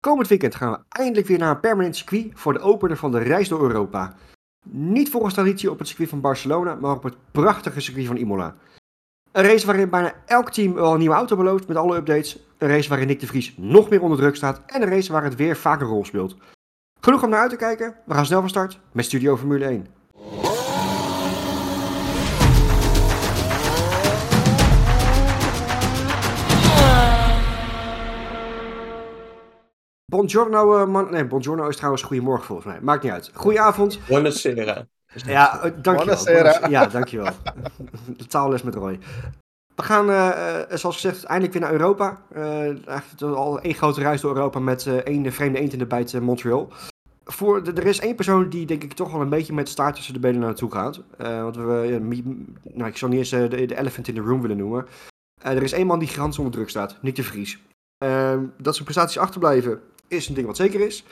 Komend weekend gaan we eindelijk weer naar een permanent circuit voor de opener van de reis door Europa. Niet volgens traditie op het circuit van Barcelona, maar op het prachtige circuit van Imola. Een race waarin bijna elk team wel een nieuwe auto belooft met alle updates. Een race waarin Nick de Vries nog meer onder druk staat. En een race waar het weer vaak een rol speelt. Genoeg om naar uit te kijken. We gaan snel van start met Studio Formule 1. Buongiorno, uh, man. Nee, buongiorno is trouwens goedemorgen volgens mij. Maakt niet uit. Goedenavond. Buonasera. Ja, uh, dankjewel. Buonasera. Ja, dankjewel. De taalles met Roy. We gaan, uh, zoals gezegd, eindelijk weer naar Europa. eigenlijk al één grote reis door Europa met één vreemde eend in de bijt Montreal. Voor, de, er is één persoon die denk ik toch wel een beetje met staart tussen de benen naartoe gaat. want we, nou, ik zal niet eens de, de elephant in the room willen noemen. er is één man die gigantisch onder druk staat, Nick de Vries. dat zijn prestaties achterblijven is een ding wat zeker is.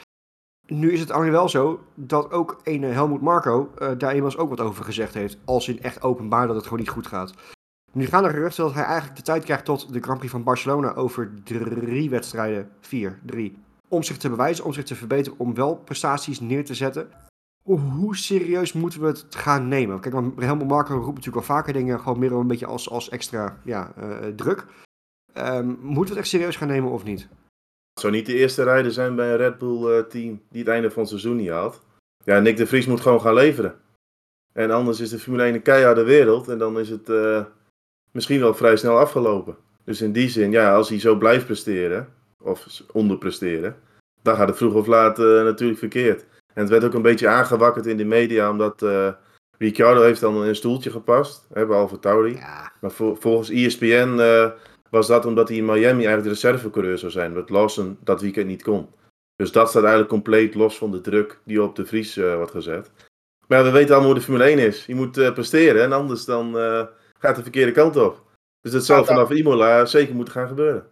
Nu is het alleen wel zo dat ook een Helmoet Marco uh, daar immers ook wat over gezegd heeft. Als in echt openbaar dat het gewoon niet goed gaat. Nu gaan er geruchten dat hij eigenlijk de tijd krijgt tot de Grand Prix van Barcelona over drie wedstrijden, vier, drie. Om zich te bewijzen, om zich te verbeteren, om wel prestaties neer te zetten. Hoe serieus moeten we het gaan nemen? Kijk, want Helmut Marco roept natuurlijk al vaker dingen, gewoon meer een beetje als, als extra ja, uh, druk. Um, moeten we het echt serieus gaan nemen of niet? Het zou niet de eerste rijder zijn bij een Red Bull-team eh, die het einde van het seizoen niet haalt. Ja, Nick de Vries moet gewoon gaan leveren. En anders is de Formule 1 een keiharde wereld en dan is het uh, misschien wel vrij snel afgelopen. Dus in die zin, ja, als hij zo blijft presteren, of onderpresteren, dan gaat het vroeg of laat uh, natuurlijk verkeerd. En het werd ook een beetje aangewakkerd in de media, omdat uh, Ricciardo heeft dan in een stoeltje gepast, hè, behalve Tauri. Ja. Maar volgens ESPN was dat omdat hij in Miami eigenlijk de reservecoureur zou zijn. Wat Lawson dat weekend niet kon. Dus dat staat eigenlijk compleet los van de druk die op de Vries uh, wordt gezet. Maar we weten allemaal hoe de Formule 1 is. Je moet uh, presteren en anders dan uh, gaat de verkeerde kant op. Dus dat zou vanaf Imola zeker moeten gaan gebeuren.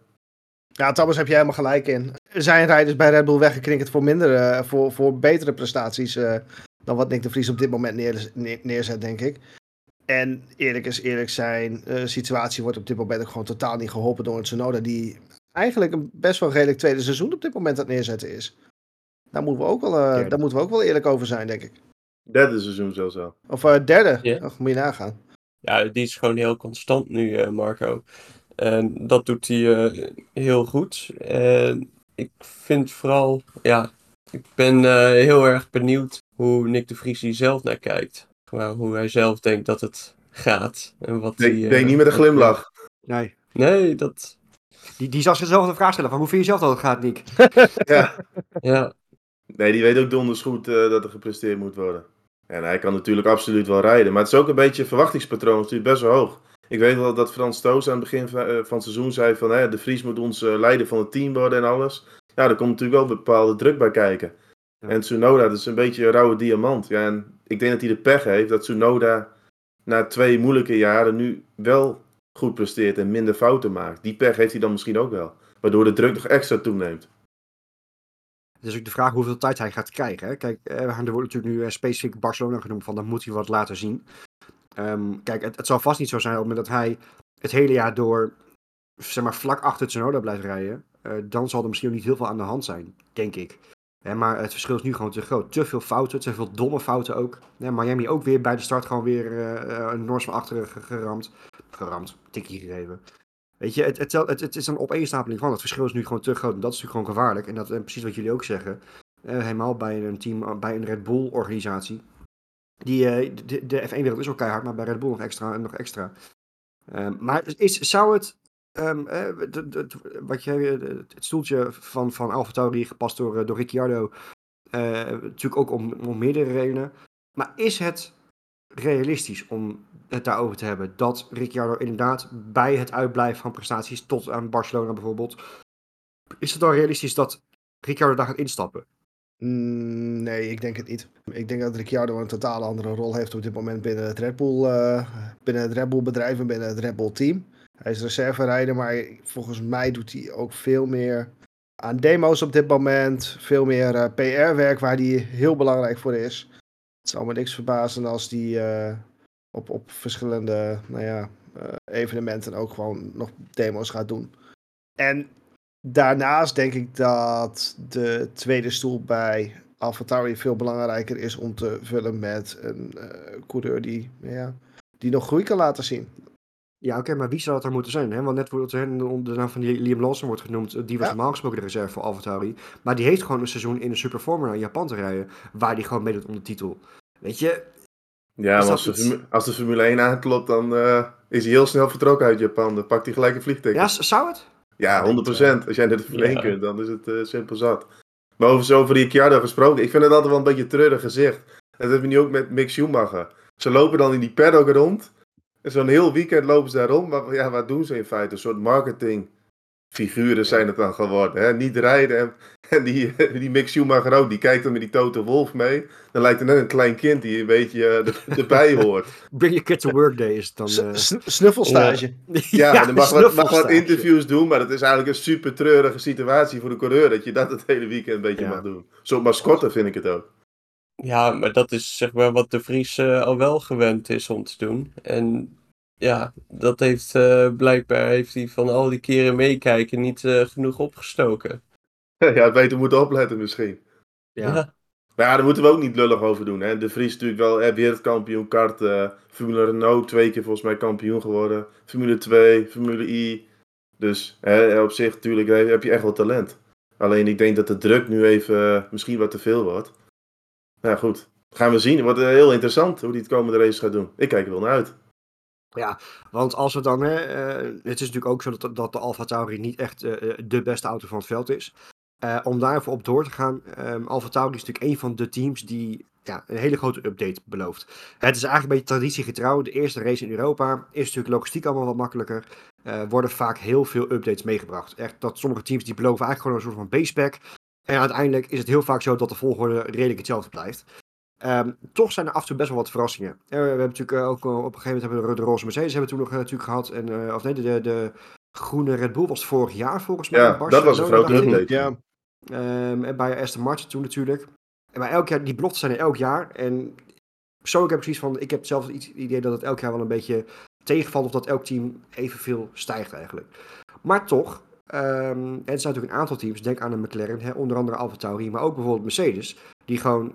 Ja, Thomas heb je helemaal gelijk in. Er zijn rijders bij Red Bull weggeknikkerd voor, minder, voor, voor betere prestaties dan wat Nick de Vries op dit moment neer, neerzet, denk ik. En eerlijk is eerlijk zijn, de situatie wordt op dit moment ook gewoon totaal niet geholpen door een Tsunoda die eigenlijk een best wel redelijk tweede seizoen op dit moment aan het neerzetten is. Daar moeten we ook wel, uh, daar moeten we ook wel eerlijk over zijn, denk ik. Derde seizoen zelfs al. Of uh, derde, yeah. moet je nagaan. Ja, die is gewoon heel constant nu, uh, Marco. En dat doet hij heel goed. En ik vind vooral, ja, ik ben heel erg benieuwd hoe Nick de Vries hier zelf naar kijkt hoe hij zelf denkt dat het gaat. En wat nee, hij, nee, niet met een glimlach. Nee. Nee, dat... Die, die zal zichzelf de vraag stellen van hoe vind je zelf dat het gaat, Nick? ja. ja. Nee, die weet ook donders goed uh, dat er gepresteerd moet worden. En hij kan natuurlijk absoluut wel rijden. Maar het is ook een beetje een verwachtingspatroon natuurlijk best wel hoog. Ik weet wel dat Frans Toos aan het begin van, van het seizoen zei van... Hè, de Vries moet ons uh, leider van het team worden en alles. Ja, daar komt natuurlijk wel bepaalde druk bij kijken. En Tsunoda, dat is een beetje een rauwe diamant. Ja, en ik denk dat hij de pech heeft dat Tsunoda na twee moeilijke jaren nu wel goed presteert en minder fouten maakt. Die pech heeft hij dan misschien ook wel. Waardoor de druk nog extra toeneemt. Het is ook de vraag hoeveel tijd hij gaat krijgen. Hè? Kijk, eh, er wordt natuurlijk nu eh, specifiek Barcelona genoemd, van dan moet hij wat laten zien. Um, kijk, het, het, zal vast niet zo zijn op het moment dat hij het hele jaar door, zeg maar, vlak achter Tsunoda blijft rijden. Uh, dan zal er misschien ook niet heel veel aan de hand zijn, denk ik maar het verschil is nu gewoon te groot. Te veel fouten, te veel domme fouten ook. Miami ook weer bij de start gewoon weer uh, een Noors van achteren geramd. Geramd, tikje gegeven. Weet je, het, het, het, is een opeenstapeling van. Het verschil is nu gewoon te groot. En dat is natuurlijk gewoon gevaarlijk. En dat is precies wat jullie ook zeggen. Uh, helemaal bij een team, bij een Red Bull organisatie. Die, de, de F1-wereld is ook keihard, maar bij Red Bull nog extra nog extra. Maar is, zou het Um, eh, wat je, het stoeltje van, van Alfa Tauri gepast door, door Ricciardo. Natuurlijk ook om, om meerdere redenen. Maar is het realistisch om het daarover te hebben? Dat Ricciardo inderdaad bij het uitblijven van prestaties tot aan Barcelona bijvoorbeeld. Is het dan realistisch dat Ricciardo daar gaat instappen? Mm, nee, ik denk het niet. Ik denk dat Ricciardo een totaal andere rol heeft op dit moment binnen het Red Bull, binnen het Red Bull bedrijf en binnen het Red Bull team. Hij is reserverijder, maar volgens mij doet hij ook veel meer aan demo's op dit moment. Veel meer eh, PR-werk waar hij heel belangrijk voor is. Het zou me niks verbazen als hij uh, op, op verschillende nou ja, uh, evenementen ook gewoon nog demo's gaat doen. En daarnaast denk ik dat de tweede stoel bij AlphaTauri veel belangrijker is om te vullen met een eh, coureur die, ja, die nog groei kan laten zien. Ja, oké, maar wie zou dat er moeten zijn? Hè? Want net wordt er de naam van Liam Lawson wordt genoemd. eh, Die was Ja. normaal gesproken de reserve voor AlphaTauri. Maar die heeft gewoon een seizoen in de Superformula in Japan te rijden. Waar die gewoon meedoet om de titel. Weet je, Ja, maar als de, iets- als de Formule 1 aanklopt, dan eh, is hij heel snel vertrokken uit Japan. Dan pakt hij gelijk een vliegticket. ja, zou het? Ja, 100%. Als jij naar de Formule 1 Ja. kunt, dan is het eh, simpel zat. Maar over zo over Ricciardo gesproken, ik vind het altijd wel een beetje een treurig gezicht. Dat hebben we nu ook met Mick Schumacher. Ze lopen dan in die paddock rond. En zo'n heel weekend lopen ze daar rond. Maar ja, wat doen ze in feite? Een soort marketingfiguren zijn het dan geworden. Hè? Niet rijden. En, en die, die Mick Schumacher ook, die kijkt dan met die Toto Wolf mee. Dan lijkt het net een klein kind die een beetje eh, er- erbij hoort. Bring your kid to work day is het dan. Eh, s- Snuffelstage. Ja, en dan mag wat, mag wat interviews doen, maar het is eigenlijk een super treurige situatie voor de coureur. Dat je dat het hele weekend een beetje Ja. mag doen. Zo'n mascotte vind ik het ook. Ja, maar dat is zeg maar wat de Vries eh, al wel gewend is om te doen. En ja, dat heeft eh, blijkbaar heeft hij van al die keren meekijken niet eh, genoeg opgestoken. Ja, het beter moeten opletten misschien. Ja. Maar ja, daar moeten we ook niet lullig over doen. Hè. De Vries natuurlijk wel eh, wereldkampioen kart. eh, Formule Renault twee keer volgens mij kampioen geworden. Formule 2, Formule I. Dus hè, op zich natuurlijk heb je echt wel talent. Alleen ik denk dat de druk nu even misschien wat te veel wordt. Nou goed, gaan we zien. Het wordt heel interessant hoe hij het komende race gaat doen. Ik kijk er wel naar uit. Want als we dan, hè, eh, het is natuurlijk ook zo dat, de Alfa Tauri niet echt eh, eh, de beste auto van het veld is. Om daar even op door te gaan, um, Alfa Tauri is natuurlijk een van de teams die ja, een hele grote update belooft. Het is eigenlijk een beetje traditiegetrouw. De eerste race in Europa is natuurlijk logistiek allemaal wat makkelijker. Eh worden vaak heel veel updates meegebracht. Echt dat sommige teams die beloven eigenlijk gewoon een soort van base pack. En uiteindelijk is het heel vaak zo dat de volgorde redelijk hetzelfde blijft. Ehm, toch zijn er af en toe best wel wat verrassingen. Eh, we hebben natuurlijk eh, ook eh, op een gegeven moment hebben we de, de roze Mercedes hebben we toen nog natuurlijk gehad. En, eh, of nee, de, de, de groene Red Bull was vorig jaar volgens mij. Ja, dat was een grote update. Ja, Ehm, en bij Aston Martin toen natuurlijk. En maar elk jaar, die beloften zijn er elk jaar. En persoonlijk heb ik zoiets van, ik heb zelf het idee dat het elk jaar wel een beetje tegenvalt. Of dat elk team evenveel stijgt eigenlijk. Maar toch, ehm, en er zijn natuurlijk een aantal teams, denk aan de McLaren, hè, onder andere AlphaTauri, maar ook bijvoorbeeld Mercedes, die gewoon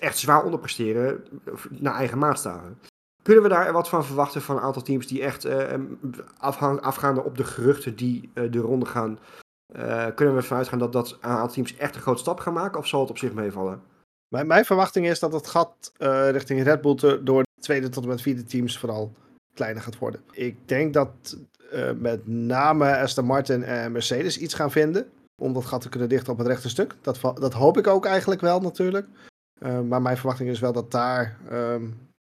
echt zwaar onderpresteren naar eigen maatstaven. Kunnen we daar wat van verwachten van een aantal teams die echt eh, afhang, afgaande op de geruchten die eh, de ronde gaan, eh, kunnen we ervan uitgaan dat, dat een aantal teams echt een grote stap gaan maken? Of zal het op zich meevallen? mijn, mijn verwachting is dat het gat eh, richting Red Bull te- door de tweede tot en met vierde teams vooral kleiner gaat worden. Ik denk dat eh, met name Aston Martin en Mercedes iets gaan vinden om dat gat te kunnen dichten op het rechte stuk. Dat, dat hoop ik ook eigenlijk wel natuurlijk. Eh, maar mijn verwachting is wel dat daar ehm,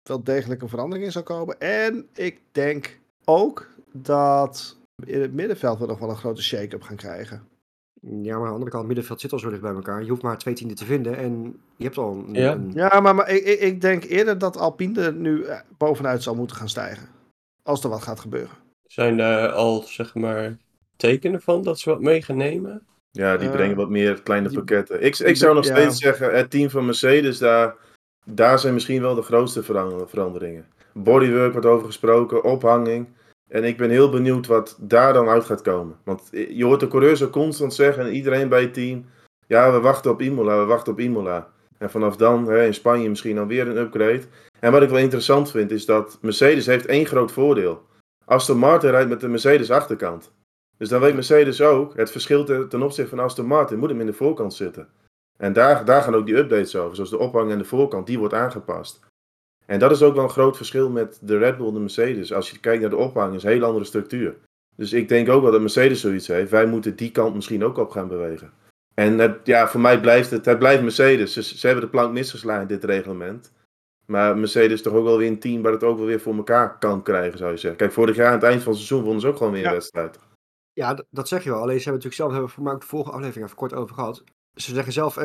wel degelijk een verandering in zal komen. En ik denk ook dat in het middenveld we nog wel een grote shake-up gaan krijgen. Ja, maar aan de andere kant, het middenveld zit al zo dicht bij elkaar. Je hoeft maar twee tienden te vinden en je hebt al een... Ja. een- Ja, maar, maar ik, ik- ik denk eerder dat Alpine er nu eh, bovenuit zal moeten gaan stijgen. Als er wat gaat gebeuren. Zijn daar al zeg maar tekenen van dat ze wat mee gaan nemen? Ja, die Eh, brengen wat meer kleine die- pakketten. Ik, ik zou nog ja. steeds zeggen, het team van Mercedes, daar, daar zijn misschien wel de grootste veran- veranderingen. Bodywork wordt over gesproken, ophanging. En ik ben heel benieuwd wat daar dan uit gaat komen. Want je hoort de coureurs ook constant zeggen, en iedereen bij het team, ja, we wachten op Imola, we wachten op Imola. En vanaf dan, hè, in Spanje misschien dan weer een upgrade. En wat ik wel interessant vind, is dat Mercedes heeft één groot voordeel. Aston Martin rijdt met de Mercedes achterkant. Dus dan weet Mercedes ook, het verschil te- ten opzichte van Aston Martin moet hem in de voorkant zitten. En daar, daar gaan ook die updates over, zoals de ophang en de voorkant, die wordt aangepast. En dat is ook wel een groot verschil met de Red Bull en de Mercedes. Als je kijkt naar de ophang, is een hele andere structuur. Dus ik denk ook wel dat Mercedes zoiets heeft. Wij moeten die kant misschien ook op gaan bewegen. En het, ja, voor mij blijft het, het blijft Mercedes. Ze, ze hebben de plank misgeslagen in dit reglement. Maar Mercedes is toch ook wel weer een team waar het ook wel weer voor elkaar kan krijgen, zou je zeggen. Kijk, vorig jaar aan het eind van het seizoen wonnen ze ook gewoon weer een Ja. wedstrijd. Ja, dat zeg je wel. Alleen ze hebben natuurlijk zelf, hebben we voor ook de vorige aflevering even kort over gehad. Ze zeggen zelf,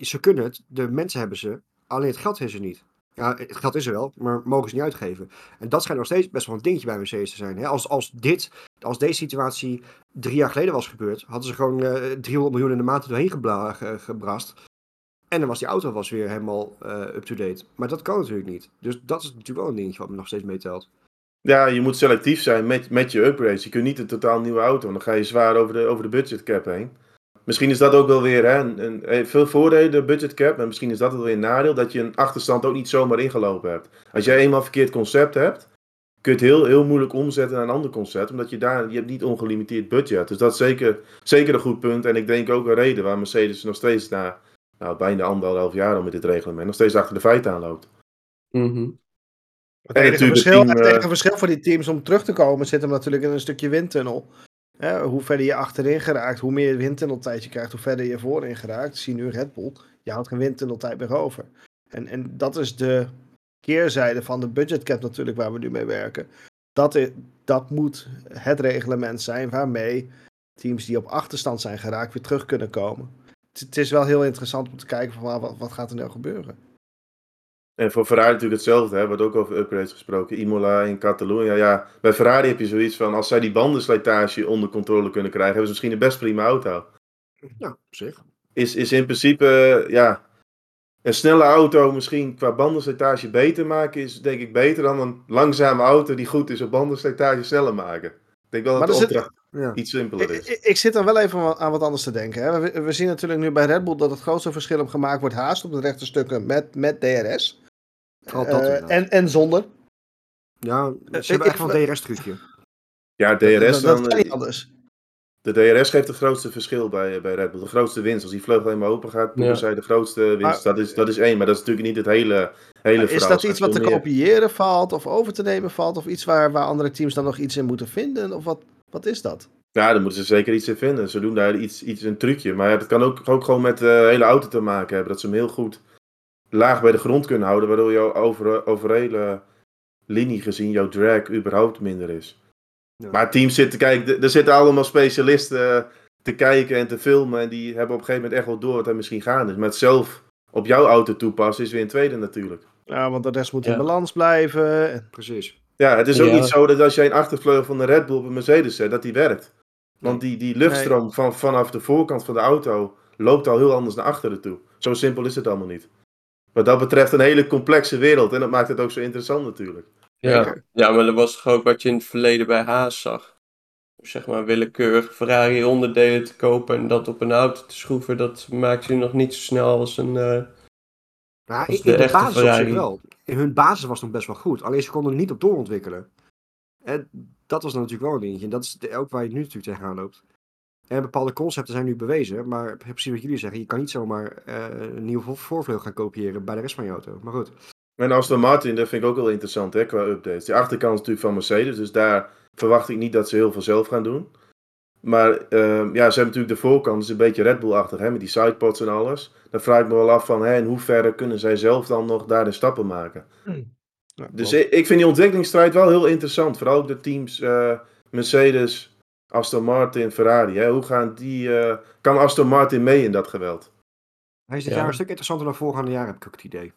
ze kunnen het, de mensen hebben ze, alleen het geld is er niet. Ja, het geld is er wel, maar mogen ze niet uitgeven. En dat schijnt nog steeds best wel een dingetje bij Mercedes te zijn. Hè? Als, als, dit, als deze situatie drie jaar geleden was gebeurd, hadden ze gewoon eh 300 miljoen in de maand doorheen gebla, ge- gebrast. En dan was die auto was weer helemaal eh, up-to-date. Maar dat kan natuurlijk niet. Dus dat is natuurlijk wel een dingetje wat me nog steeds meetelt. Ja, je moet selectief zijn met, met je upgrades. Je kunt niet een totaal nieuwe auto, want dan ga je zwaar over de, over de budgetcap heen. Misschien is dat ook wel weer hè, een, een, eh, veel voordelen, de budgetcap. Maar misschien is dat wel weer een nadeel, dat je een achterstand ook niet zomaar ingelopen hebt. Als jij eenmaal een verkeerd concept hebt, kun je het heel, heel moeilijk omzetten naar een ander concept. Omdat je daar, je hebt niet ongelimiteerd budget. Dus dat is zeker, zeker een goed punt. En ik denk ook een reden waar Mercedes nog steeds na nou, bijna anderhalf jaar al met dit reglement, nog steeds achter de feiten aanloopt. Mhm. Het En enige, natuurlijk verschil, team, het enige eh, verschil voor die teams om terug te komen zit hem natuurlijk in een stukje windtunnel. Hoe verder je achterin geraakt, hoe meer windtunneltijd je krijgt, hoe verder je voorin geraakt. Zie nu Red Bull, je houdt geen windtunneltijd meer over. En, en dat is de keerzijde van de budgetcap natuurlijk waar we nu mee werken. Dat, i- dat moet het reglement zijn waarmee teams die op achterstand zijn geraakt weer terug kunnen komen. Het, het is wel heel interessant om te kijken van wat, wat gaat er nou gebeuren. En voor Ferrari natuurlijk hetzelfde, hè. wordt ook over upgrades gesproken. Imola in Catalonië. Ja, bij Ferrari heb je zoiets van, als zij die bandenslijtage onder controle kunnen krijgen, hebben ze misschien een best prima auto. Ja, op zich. Is, is in principe, ja, een snelle auto misschien qua bandenslijtage beter maken, is denk ik beter dan een langzame auto die goed is op bandenslijtage sneller maken. Ik denk wel dat Maar de zit- opdracht Ja. iets simpeler is. ik, ik zit er wel even aan wat anders te denken. Hè. We, we zien natuurlijk nu bij Red Bull dat het grootste verschil op gemaakt wordt haast op de rechte stukken met, met DRS. Vooral dat Eh, en, en zonder. Ja, ze ik- hebben echt ik- wel een DRS-trucje. Ja, dat, DRS dat kan eh, niet anders. De DRS geeft het grootste verschil bij, bij Red Bull. De grootste winst. Als die vleugel helemaal open gaat, boeken Ja. zij de grootste winst. Maar- dat, is, dat is één, maar dat is natuurlijk niet het hele, hele Is verhaal. dat Er iets wat te meer. kopiëren valt of over te nemen valt? Of iets waar, waar andere teams dan nog iets in moeten vinden? Of wat, wat is dat? Ja, daar moeten ze zeker iets in vinden. Ze doen daar iets, iets een trucje. Maar dat kan ook, ook gewoon met de hele auto te maken hebben. Dat ze hem heel goed laag bij de grond kunnen houden. Waardoor jouw over, over hele linie gezien, jouw drag überhaupt minder is. Ja. Maar teams zitten, kijk, er zitten allemaal specialisten te kijken en te filmen. En die hebben op een gegeven moment echt wel door wat er misschien gaande is. Maar het zelf op jouw auto toepassen is weer een tweede natuurlijk. Ja, want de rest moet Ja. in balans blijven. En- Precies. Ja, het is ook Ja. niet zo dat als jij een achtervleugel van de Red Bull op een Mercedes zet, dat die werkt. Want die, die luchtstroom van, vanaf de voorkant van de auto loopt al heel anders naar achteren toe. Zo simpel is het allemaal niet. Wat dat betreft een hele complexe wereld en dat maakt het ook zo interessant natuurlijk. Ja. ja, maar dat was toch ook wat je in het verleden bij Haas zag. Zeg maar willekeurig Ferrari onderdelen te kopen en dat op een auto te schroeven, dat maakt je nog niet zo snel als een... eh, Nou, Dat is in, de in de echte basis op zich wel. In hun basis was nog best wel goed. Alleen ze konden er niet op doorontwikkelen. En dat was dan natuurlijk wel een dingetje. En dat is ook waar je nu natuurlijk tegenaan loopt. En bepaalde concepten zijn nu bewezen. Maar precies wat jullie zeggen. Je kan niet zomaar eh, een nieuwe vo- voorvleugel gaan kopiëren bij de rest van je auto. Maar goed. En Aston Martin, dat vind ik ook wel interessant hè, qua updates. Die achterkant is natuurlijk van Mercedes, dus daar verwacht ik niet dat ze heel veel zelf gaan doen. Maar ehm, ja, ze hebben natuurlijk de voorkant, dus een beetje Red Bull-achtig, hè, met die sidepods en alles. Dan vraag ik me wel af van, hè, in hoeverre kunnen zij zelf dan nog daarin stappen maken? Ja, Dus ik vind die ontwikkelingsstrijd wel heel interessant. Vooral ook de teams eh, Mercedes, Aston Martin, Ferrari. Hè. Hoe gaan die, eh, kan Aston Martin mee in dat geweld? Hij is dit Ja. jaar een stuk interessanter dan voorgaande jaren, heb ik ook het idee.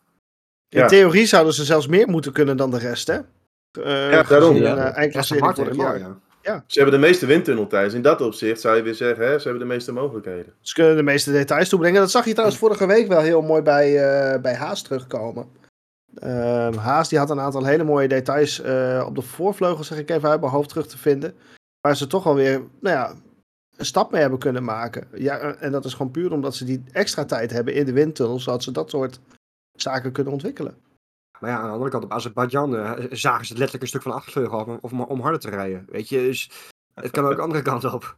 In ja. theorie zouden ze zelfs meer moeten kunnen dan de rest, hè? Eh, Ja, daarom. gezien, Ja. eh, Aston eindklassering vorig jaar. ja. Ze hebben de meeste windtunneltijden. In dat opzicht zou je weer zeggen, hè, ze hebben de meeste mogelijkheden. Ze kunnen de meeste details toebrengen. Dat zag je trouwens vorige week wel heel mooi bij, eh, bij Haas terugkomen. Ehm, Haas die had een aantal hele mooie details eh, op de voorvleugel, zeg ik even uit mijn hoofd terug te vinden. Waar ze toch alweer nou ja, een stap mee hebben kunnen maken. Ja, en dat is gewoon puur omdat ze die extra tijd hebben in de windtunnel, zodat ze dat soort zaken kunnen ontwikkelen. Maar ja, aan de andere kant, op Azerbeidzjan eh, zagen ze letterlijk een stuk van de achtervleugel af om, om harder te rijden. Weet je, dus het kan ook de andere kant op.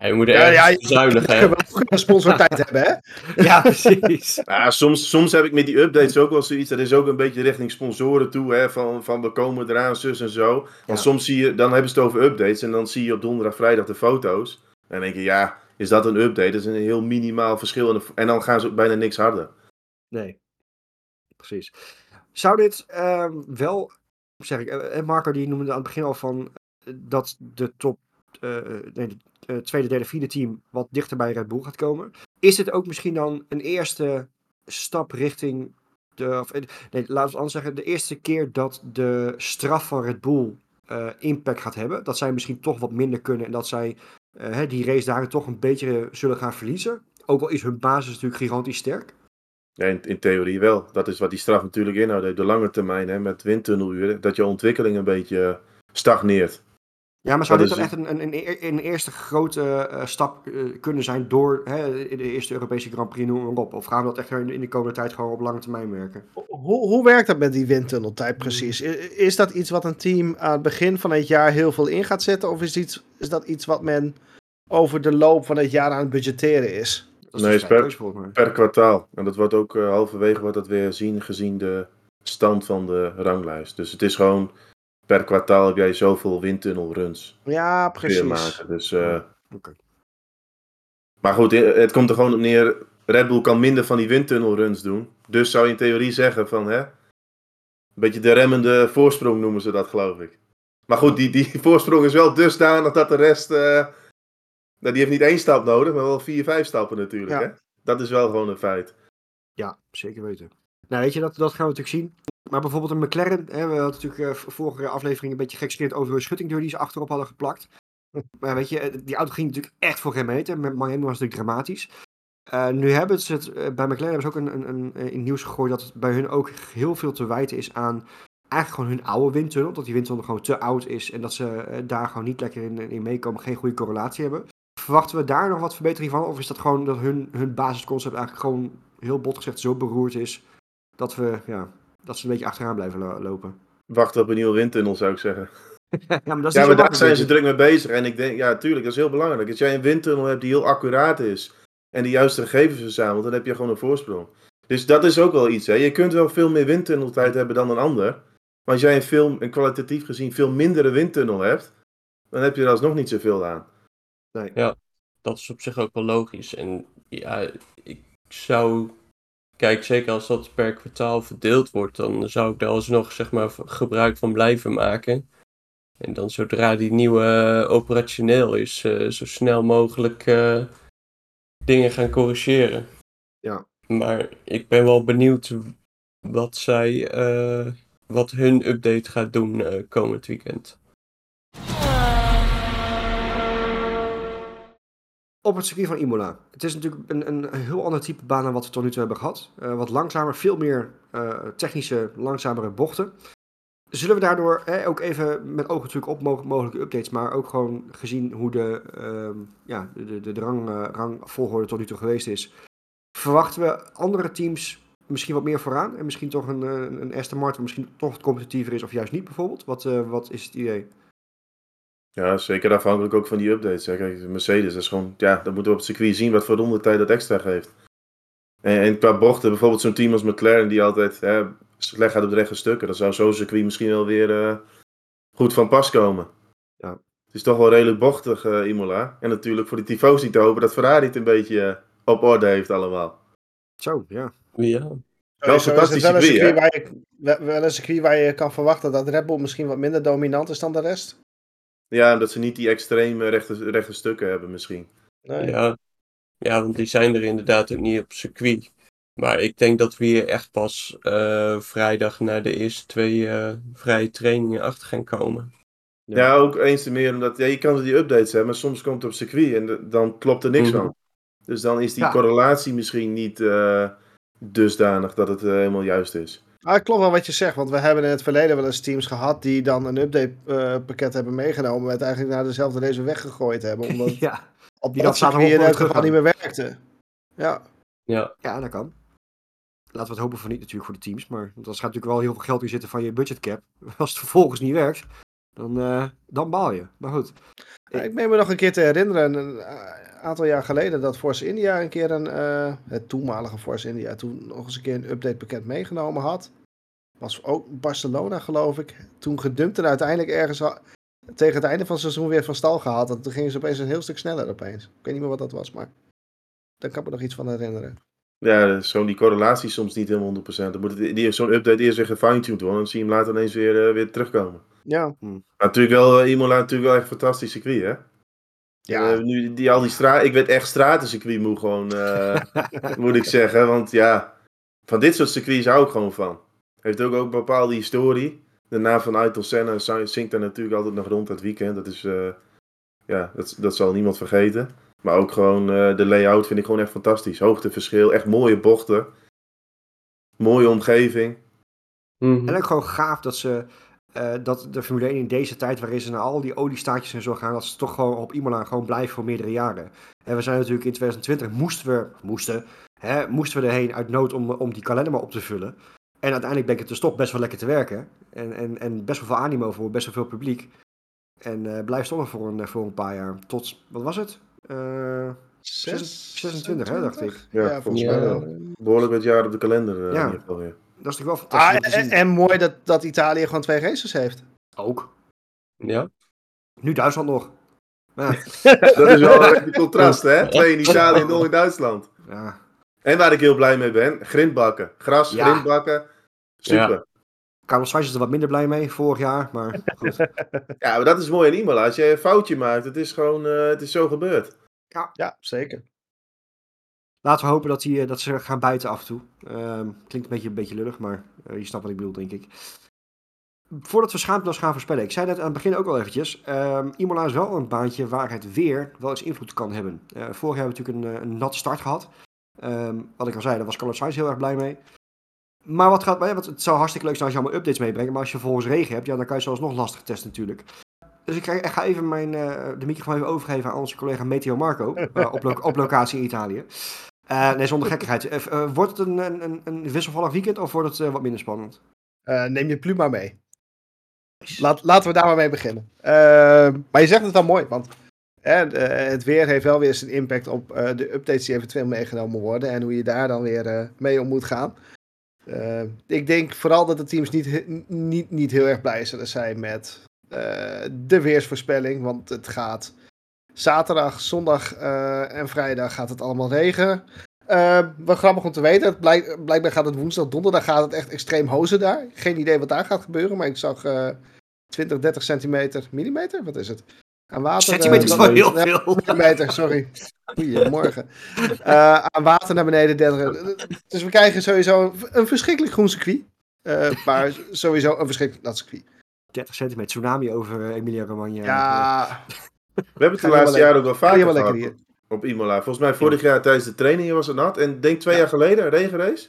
ja, je moet er Ja, hè. wil ook een sponsortijd hebben, hè? Ja, precies. Ja, soms, soms heb ik met die updates ook wel zoiets. Dat is ook een beetje richting sponsoren toe. Hè, van, van we komen eraan, zus en zo. Want Ja. soms zie je, dan hebben ze het over updates. En dan zie je op donderdag, vrijdag de foto's. En dan denk je, ja, is dat een update? Dat is een heel minimaal verschil. En, de- en dan gaan ze ook bijna niks harder. Nee, precies. Zou dit ehm, wel, zeg ik, eh, en Marco die noemde aan het begin al van eh, dat de top, eh, nee, de eh, tweede, derde, vierde team wat dichter bij Red Bull gaat komen. Is dit ook misschien dan een eerste stap richting de, of, eh, nee, we het anders zeggen, de eerste keer dat de straf van Red Bull eh, impact gaat hebben? Dat zij misschien toch wat minder kunnen en dat zij eh, die race dagen toch een beetje zullen gaan verliezen? Ook al is hun basis natuurlijk gigantisch sterk. Ja, in, in theorie wel. Dat is wat die straf natuurlijk inhoudt. De lange termijn, hè, met windtunneluren, dat je ontwikkeling een beetje eh, stagneert. Ja, maar zou Dat dit dan is- echt een, een, een, een eerste grote eh, stap eh, kunnen zijn door hè, in de eerste Europese Grand Prix, noem maar op? Of gaan we dat echt in de, in de komende tijd gewoon op lange termijn werken? Hoe, hoe werkt dat met die windtunneltijd precies? I- Is dat iets wat een team aan het begin van het jaar heel veel in gaat zetten? Of is, iets, is dat iets wat men over de loop van het jaar aan het budgetteren is? Dat is Nee, is per-. Per kwartaal. En dat wordt ook eh, halverwege wordt dat weer zien gezien de stand van de ranglijst. Dus het is gewoon per kwartaal heb jij zoveel windtunnelruns Ja, precies. maken. Dus, eh. Maar goed, eh, het komt er gewoon op neer. Red Bull kan minder van die windtunnelruns doen. Dus zou je in theorie zeggen van hè. Een beetje de remmende voorsprong noemen ze dat, geloof ik. Maar goed, die, die voorsprong is wel dusdanig dat de rest. eh, nou, die heeft niet één stap nodig, maar wel vier, vijf stappen natuurlijk. Ja. Hè? Dat is wel gewoon een feit. Ja, zeker weten. Nou, weet je, dat, dat gaan we natuurlijk zien. Maar bijvoorbeeld een McLaren, hè, we hadden natuurlijk eh, vorige aflevering een beetje gekskeerd over een schuttingdeur die ze achterop hadden geplakt. Maar weet je, eh, die auto ging natuurlijk echt voor geen meter. Met Miami was het natuurlijk dramatisch. Eh, nu hebben ze het, bij McLaren hebben ze ook een, een, een, in nieuws gegooid dat het bij hun ook heel veel te wijten is aan eigenlijk gewoon hun oude windtunnel. Dat die windtunnel gewoon te oud is en dat ze daar gewoon niet lekker in, in meekomen, geen goede correlatie hebben. Verwachten we daar nog wat verbetering van? Of is dat gewoon dat hun, hun basisconcept eigenlijk gewoon heel bot gezegd zo beroerd is dat we, ja, dat ze een beetje achteraan blijven lo- lopen? Wachten op een nieuwe windtunnel, zou ik zeggen. ja, maar dat is Ja, maar daar zijn ze druk mee bezig. En ik denk, ja, tuurlijk, dat is heel belangrijk. Als jij een windtunnel hebt die heel accuraat is en de juiste gegevens verzamelt, dan heb je gewoon een voorsprong. Dus dat is ook wel iets. Hè. Je kunt wel veel meer windtunneltijd hebben dan een ander. Maar als jij een, film, een kwalitatief gezien veel mindere windtunnel hebt, dan heb je er alsnog niet zoveel aan. dat is op zich ook wel logisch. En ja, ik zou. Kijk, zeker als dat per kwartaal verdeeld wordt, dan zou ik daar alsnog zeg maar gebruik van blijven maken. En dan zodra die nieuwe eh, operationeel is, eh, zo snel mogelijk eh, dingen gaan corrigeren. Ja. Maar ik ben wel benieuwd wat zij, wat hun update gaat doen komend weekend. Op het circuit van Imola. Het is natuurlijk een, een heel ander type baan dan wat we tot nu toe hebben gehad. Eh, wat langzamer, veel meer eh, technische, langzamere bochten. Zullen we daardoor ook even met oog natuurlijk op mogelijk- mogelijke updates, maar ook gewoon gezien hoe de, ehm, ja, de, de, de rang, eh, rangvolgorde tot nu toe geweest is, verwachten we andere teams misschien wat meer vooraan en misschien toch een, een Aston Martin misschien toch competitiever is of juist niet bijvoorbeeld? Wat, wat is het idee? Ja, zeker afhankelijk ook van die updates. Hè. Kijk, Mercedes, dat is gewoon, ja, dan moeten we op het circuit zien wat voor rondetijd dat extra geeft. En, en qua bochten, bijvoorbeeld zo'n team als McLaren, die altijd hè, slecht gaat op de rechte stukken, dan zou zo'n circuit misschien wel weer eh, goed van pas komen. Ja. Het is toch wel redelijk bochtig, eh, Imola. En natuurlijk voor de tifosi te hopen dat Ferrari het een beetje eh, op orde heeft allemaal. Zo, ja. Ja, Wel het fantastisch een circuit, circuit waar je, wel- wel een circuit waar je kan verwachten dat Red Bull misschien wat minder dominant is dan de rest. Ja, omdat ze niet die extreme rechte, rechte stukken hebben misschien. Nee. Ja. ja, want die zijn er inderdaad ook niet op circuit. Maar ik denk dat we hier echt pas eh, vrijdag naar de eerste twee eh, vrije trainingen achter gaan komen. Ja. Ja, ook eens te meer omdat ja, je kan die updates hebben, maar soms komt het op circuit en de- dan klopt er niks Mhm. van. Dus dan is die Ja. correlatie misschien niet eh, dusdanig dat het helemaal juist is. Ah, het klopt wel wat je zegt, want we hebben in het verleden wel eens teams gehad die dan een update eh, pakket hebben meegenomen, maar het eigenlijk naar dezelfde race weggegooid hebben, omdat het ja. op Die dat dan in elk gewoon geval niet meer werkte. Ja, Ja, Ja, dat kan. Laten we het dan eh, dan baal je. Maar goed. Ja, ik meen me nog een keer te herinneren, een eh, aantal jaar geleden, dat Force India een keer een, eh, het toenmalige Force India, toen nog eens een keer een update pakket meegenomen had. Was ook Barcelona, geloof ik. Toen gedumpt en uiteindelijk ergens tegen het einde van het seizoen weer van stal gehaald. En toen gingen ze opeens een heel stuk sneller opeens. Ik weet niet meer wat dat was, maar daar kan ik me nog iets van herinneren. Ja, zo'n die correlatie is soms niet helemaal 100%. Dan moet het, die, zo'n update eerst weer gefine-tuned worden, dan zie je hem later ineens weer, weer terugkomen. Ja, Maar natuurlijk wel, eh, Imola natuurlijk wel echt een fantastisch circuit, hè? ja. Eh, nu, die, al die straat, ik werd echt stratencircuit moe gewoon, eh, moet ik zeggen. Want ja, van dit soort circuits hou ik gewoon van. Heeft ook, ook een bepaalde historie. De naam van Ayrton Senna zing- zingt daar natuurlijk altijd nog rond het weekend. Dat is, eh, ja, dat, dat zal niemand vergeten. Maar ook gewoon eh, de layout vind ik gewoon echt fantastisch. Hoogteverschil, echt mooie bochten. Mooie omgeving. En ook gewoon gaaf dat ze. Eh, dat de Formule 1 in deze tijd, waarin ze naar al die oliestaatjes en zo gaan, dat ze toch gewoon op Imola gewoon blijven voor meerdere jaren. En we zijn natuurlijk in 2020, moesten we, moesten, hè, moesten we erheen uit nood om, om die kalender maar op te vullen. En uiteindelijk bleek het dus toch best wel lekker te werken. En, en, en best wel veel animo voor best wel veel publiek. En eh blijft toch nog voor een, voor een paar jaar. Tot, wat was het? Eh, 26, hè, dacht ik. Ja, Ja, volgens Ja. mij wel. Behoorlijk wat jaar op de kalender eh, Ja. in ieder geval weer. Dat is toch wel Ah, fantastisch te en, zien. en mooi dat, dat Italië gewoon twee races heeft. Ook. Ja. Nu Duitsland nog. Ja, Dat is wel een contrast, hè? Twee in Italië en nul in Duitsland. ja. En waar ik heel blij mee ben, grindbakken. Gras, Ja. grindbakken. Super. Carlos Sainz is er wat minder blij mee vorig jaar. Maar goed. Ja, maar dat is mooi in Imola. Als je een foutje maakt, het is gewoon, eh, het is zo gebeurd. Ja, zeker. Laten we hopen dat, die, eh, dat ze gaan buiten af en toe. Ehm, klinkt een beetje, een beetje lullig, maar eh, je snapt wat ik bedoel, denk ik. Voordat we schaamteloos gaan voorspellen. Ik zei net aan het begin ook al eventjes. ehm, Imola is wel een baantje waar het weer wel eens invloed kan hebben. Eh, vorig jaar hebben we natuurlijk een, een nat start gehad. Ehm, wat ik al zei, daar was Carlos Sainz heel erg blij mee. Maar wat gaat, wat, het zou hartstikke leuk zijn als je allemaal updates meebrengt. Maar als je vervolgens regen hebt, ja, dan kan je zelfs nog lastig testen natuurlijk. Dus ik ga, even mijn, eh, de microfoon even overgeven aan onze collega Meteo Marco. op, op locatie in Italië. Eh, nee, zonder gekkigheid. Eh, eh, wordt het een, een, een, wisselvallig weekend of wordt het wat minder spannend? Neem je Pluma mee. Laat, laten we daar maar mee beginnen. Maar je zegt het al mooi, want het weer heeft wel weer zijn impact op de updates die eventueel meegenomen worden en hoe je daar dan weer mee om moet gaan. Ik denk vooral dat de teams niet, niet, niet heel erg blij zullen zijn met de weersvoorspelling, want het gaat zaterdag, zondag eh, en vrijdag gaat het allemaal regenen. Eh, wat grappig om te weten, het blijk- blijkbaar gaat het woensdag, donderdag gaat het echt extreem hozen daar. Geen idee wat daar gaat gebeuren, maar ik zag eh 20, 30 centimeter, millimeter, wat is het? Aan water. Centimeter is eh, wel heel veel. Millimeter, sorry. Goedemorgen. Eh aan water naar beneden. 30. Dus we krijgen sowieso een, verschrikkelijk groen circuit. Eh, maar sowieso een verschrikkelijk nat circuit. 30 centimeter tsunami over eh, Emilia Romagna. Ja, We hebben het de laatste jaren ook wel vaker lekker gehad hier. op Imola. Volgens mij vorig jaar tijdens de trainingen was het nat. En denk twee jaar geleden, regenrace.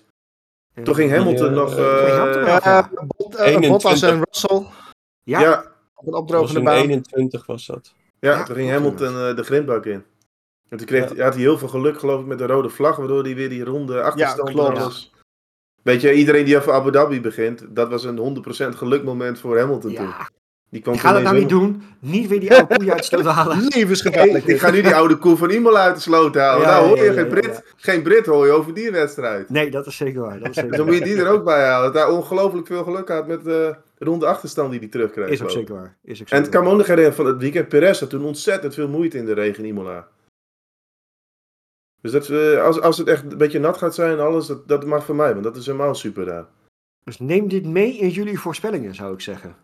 Toen ging Hamilton Ja, nog... eh, eh, Ja. Bot- eh, 21. Bottas en Russell Ja, ja, op een was opdrogende in baan. 21 was dat. ja, Ja, toen ging Hamilton eh, de grindbak in. En toen kreeg, had hij heel veel geluk, geloof ik, met de rode vlag. Waardoor hij weer die ronde achterstand klopt. alles... Weet je, iedereen die over Abu Dhabi begint, dat was een 100% gelukmoment voor Hamilton toen. Die kwam Ik ga dat nou niet doen. Niet weer die oude koeien uit de sloot halen. Levensgevaarlijk. Ik ga nu die oude koe van Imola uit de sloot halen. Ja, nou hoor je ja, geen, Brit, ja. geen Brit hoor je over die wedstrijd. Nee, dat is zeker waar. Dat is zeker Dus dan moet je die er ook bij halen. Dat hij ongelooflijk veel geluk had met de ronde achterstand die hij terugkreeg. Is ook geloof zeker waar. Is ook En het me ook nog herinneren van het weekend. Perez had toen ontzettend veel moeite in de regen in Imola. Dus dat, eh, als, als het echt een beetje nat gaat zijn en alles, dat, dat mag voor mij. Want dat is helemaal super daar. Dus neem dit mee in jullie voorspellingen, zou ik zeggen.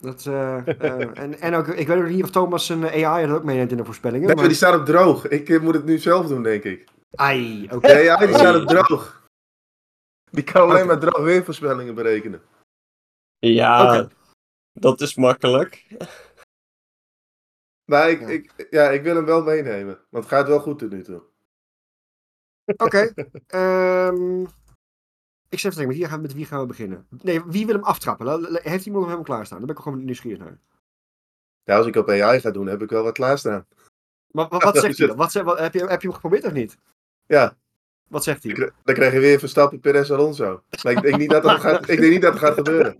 Dat, eh, eh, en, en ook, ik weet ook niet of Thomas een AI er ook meeneemt in de voorspellingen. Nee, maar... die staat op droog. Ik moet het nu zelf doen, denk ik. Ai, oké. Ja, die staat op droog. Die kan alleen maar droog weervoorspellingen berekenen. Ja, dat is makkelijk. Maar ik, Ja. ik, ja, ik wil hem wel meenemen. Want het gaat wel goed tot nu toe. Oké. ehm, ik zeg even, met wie, gaan, met wie gaan we beginnen? Nee, wie wil hem aftrappen? La- la- Heeft iemand hem klaarstaan? Daar ben ik gewoon nieuwsgierig naar. Ja, als ik op AI ga doen, heb ik wel wat klaarstaan. Maar, wat, zegt hij dan? Wat, ze- wat, heb, je, heb je hem geprobeerd of niet? Ja, Wat zegt hij? dan kri- dan krijg je weer Verstappen, Perez, Alonso. Maar ik denk niet dat dat gaat, ik denk niet dat het gaat gebeuren.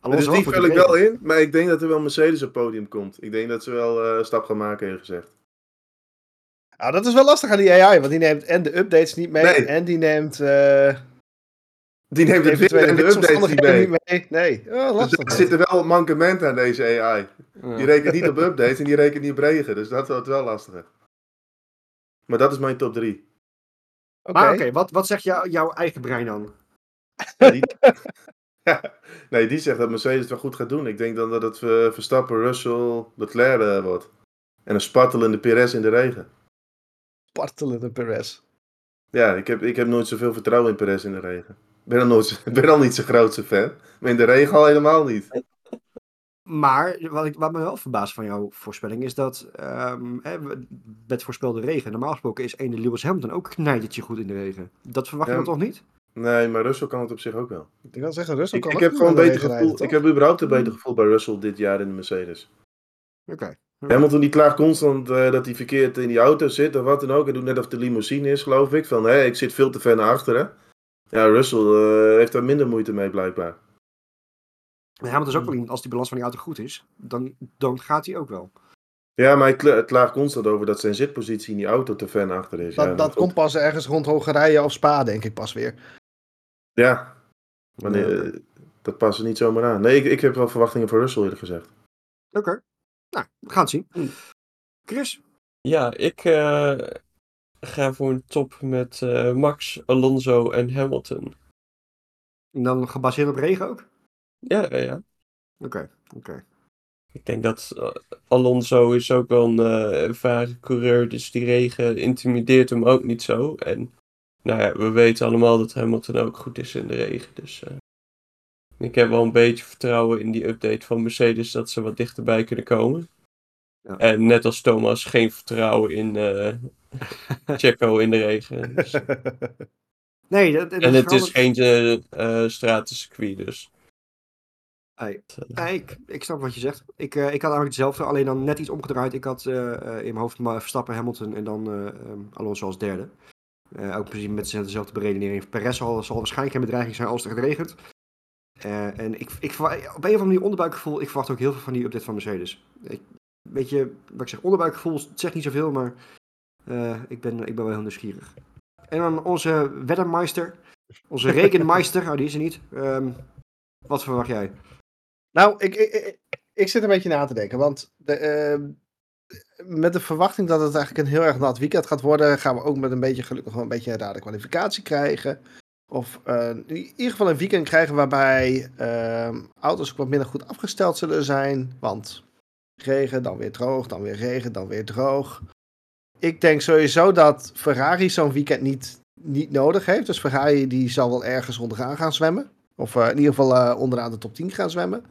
Alonso Dus die vul ik wel in. Maar ik denk dat er wel Mercedes op het podium komt. Ik denk dat ze wel eh, een stap gaan maken, heeft gezegd. Nou, dat is wel lastig aan die AI, want die neemt en de updates niet mee Nee. en die neemt eh Die neemt het weer en de updates niet mee. niet mee. Nee, oh, Dus lastig. er zitten wel mankementen aan deze AI. Ja. Die rekent niet op updates en die rekent niet op regen. Dus dat wordt wel lastiger. Maar dat is mijn top 3. Oké. Maar oké, wat, wat zegt jou, jouw eigen brein dan? Ja, die... Ja, nee, die zegt dat Mercedes het wel goed gaat doen. Ik denk dan dat het eh, Verstappen, Russell, Leclerc eh, wordt. En een spartelende Perez in de regen. Spartelende Perez. Ja, ik heb, ik heb nooit zoveel vertrouwen in Perez in de regen. Ik ben al, nooit, ik ben al niet zijn grootste fan. Maar in de regen al helemaal niet. Maar wat, ik, wat me wel verbaast van jouw voorspelling is dat ehm hè, we- met voorspelde regen. Normaal gesproken is ene Lewis Hamilton ook knijtertje goed in de regen. Dat verwacht je Ja. dan toch niet? Nee, maar Russell kan het op zich ook wel. Ik wil zeggen, Russell Ik, kan ik ook heb goed gewoon beter gevoel. rijden, Ik heb überhaupt een beter gevoel bij Russell dit jaar in de Mercedes. Oké. Hamilton die klaagt constant eh, dat hij verkeerd in die auto zit of wat dan ook. Hij doet net of de limousine is, geloof ik. Van, hé, ik zit veel te ver naar achteren. Ja, Russell eh, heeft daar minder moeite mee, blijkbaar. Maar Hamilton is ook wel, als die balans van die auto goed is, dan, dan gaat hij ook wel. Ja, maar hij kla- klaagt constant over dat zijn zitpositie in die auto te ver naar achteren is. Dat, ja, dat komt pas ergens rond Hongarije of Spa, denk ik pas weer. Ja, maar nee, Ja. eh, dat past er niet zomaar aan. Nee, ik, ik heb wel verwachtingen voor Russell eerlijk gezegd. Oké. Nou, we gaan het zien. Hm. Chris? Ja, ik eh, ga voor een top met eh, Max, Alonso en Hamilton. En dan gebaseerd op regen ook? Ja, ja, ja. Oké, oké. Ik denk dat eh, Alonso is ook wel een eh, ervaren coureur, dus die regen intimideert hem ook niet zo. En nou ja, we weten allemaal dat Hamilton ook goed is in de regen. Dus eh, ik heb wel een beetje vertrouwen in die update van Mercedes dat ze wat dichterbij kunnen komen. Ja. En net als Thomas, geen vertrouwen in eh Checo in de regen. Dus- Nee, dat, dat en het is geen eh stratencircuit, dus. Hey, ik, ik snap wat je zegt. Ik, ik had eigenlijk hetzelfde, alleen dan net iets omgedraaid. Ik had in mijn hoofd Verstappen, Hamilton en dan eh ehm, Alonso als derde. Ook precies met dezelfde beredenering. Perez zal, zal waarschijnlijk geen bedreiging zijn als het regent. Eh, en ik, ik, op een of andere manier onderbuikgevoel, ik verwacht ook heel veel van die update van Mercedes. Ik, weet je, wat ik zeg, onderbuikgevoel zegt niet zoveel, maar eh, ik, ben, ik ben wel heel nieuwsgierig. En dan onze weddermeister, onze rekenmeister, oh die is er niet. Ehm, wat verwacht jij? Nou, ik, ik, ik, zit een beetje na te denken. Want de, ehm, met de verwachting dat het eigenlijk een heel erg nat weekend gaat worden, gaan we ook met een beetje geluk nog wel een beetje een rare kwalificatie krijgen. Of eh, in ieder geval een weekend krijgen waarbij ehm, auto's wat minder goed afgesteld zullen zijn. Want regen, dan weer droog, dan weer regen, dan weer droog. Ik denk sowieso dat Ferrari zo'n weekend niet, niet nodig heeft. Dus Ferrari die zal wel ergens onderaan gaan zwemmen. Of eh, in ieder geval eh, onderaan de top 10 gaan zwemmen.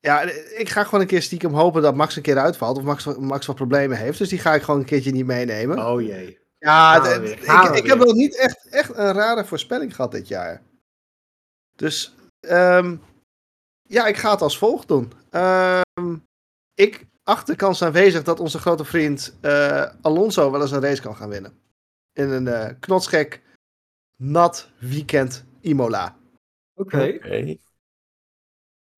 Ja, ik ga gewoon een keer stiekem hopen dat Max een keer uitvalt. Of Max, Max wat problemen heeft. Dus die ga ik gewoon een keertje niet meenemen. Oh jee. Ja, het- het- ik, ik heb wel niet echt, echt een rare voorspelling gehad dit jaar. Dus ehm, ja, ik ga het als volgt doen. Ehm, ik acht de kans aanwezig dat onze grote vriend eh, Alonso wel eens een race kan gaan winnen. In een eh knotsgek, nat weekend Imola. Oké.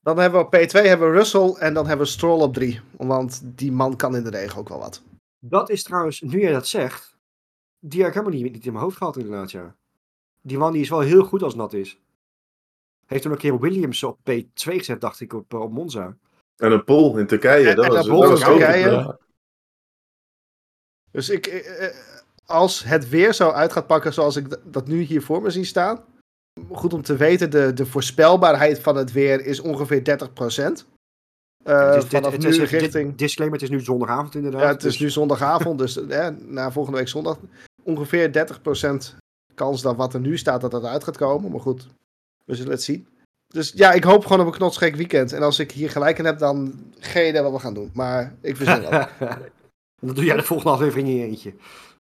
Dan hebben we op P2 hebben we Russell en dan hebben we Stroll op 3. Want die man kan in de regen ook wel wat. Dat is trouwens, nu jij dat zegt, die heb ik helemaal niet, niet in mijn hoofd gehad inderdaad, ja. Die man die is wel heel goed als nat is. Heeft toen een keer Williams op P2 gezet, dacht ik, op, eh, op Monza. En een pol in Turkije, En- dat en was, een dat was Turkije. Ja. Dus ik, eh, eh, als het weer zo uit gaat pakken zoals ik dat nu hier voor me zie staan. Goed om te weten, de, de voorspelbaarheid van het weer is ongeveer 30%. Eh Het is dit- vanaf het nu is- dit- richting... disclaimer, het is nu zondagavond inderdaad. Ja, het is dus- nu zondagavond, dus eh, na volgende week zondag ongeveer 30% kans dat wat er nu staat dat het uit gaat komen. Maar goed, we zullen het zien. Dus ja, ik hoop gewoon op een knotsgek weekend. En als ik hier gelijk in heb, dan geen idee wat we gaan doen. Maar ik verzin wel. Dan doe jij de volgende aflevering in je eentje.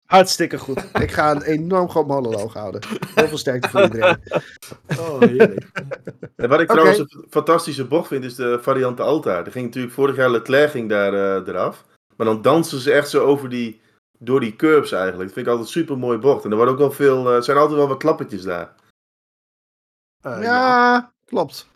Hartstikke goed. Ik ga een enorm groot monoloog houden. Heel veel sterkte voor iedereen. Oh, heerlijk. En wat ik trouwens een fantastische bocht vind, is de variant Alta. Er ging natuurlijk vorig jaar Leclerc ging daar eh, eraf. Maar dan dansen ze echt zo over die, door die curbs eigenlijk. Dat vind ik altijd een super mooi bocht. En er worden ook wel veel, eh, er zijn altijd wel wat klappertjes daar. Eh, ja, ja. klopt.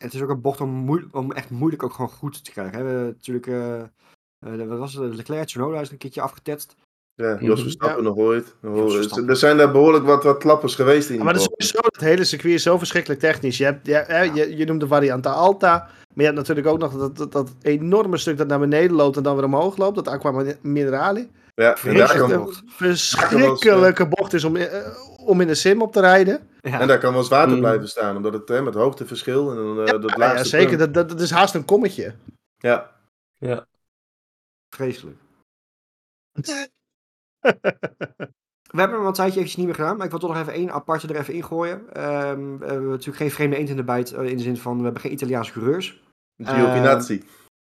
Het is ook een bocht om, om echt moeilijk ook gewoon goed te krijgen. hè. We hebben natuurlijk, eh, eh, wat was het, Leclerc, Tsunoda is een keertje afgetetst. Ja, Jos Mhm. Verstappen nog ooit. Jos Verstappen. Er zijn daar behoorlijk wat, wat klappers geweest in die Maar dat is sowieso, het hele circuit is zo verschrikkelijk technisch. Je, hebt, ja, je, je noemt de variante Alta. Maar je hebt natuurlijk ook nog dat, dat, dat enorme stuk dat naar beneden loopt en dan weer omhoog loopt. Dat Aqua Minerali. Ja, en daar, kan, een verschrikkelijke bocht is om, eh, om in de sim op te rijden. Ja, en daar kan wel eens water Mm. blijven staan. Omdat het hè, met hoogteverschil en dan, eh, dat Ja, laatste ja, zeker. Dat, dat, dat is haast een kommetje. Ja, Ja. vreselijk. We hebben hem al een tijdje eventjes niet meer gedaan, maar ik wil toch nog even één aparte er even ingooien. Ehm we hebben natuurlijk geen vreemde eend in de bijt, eh, in de zin van we hebben geen Italiaanse coureurs. Giovinazzi.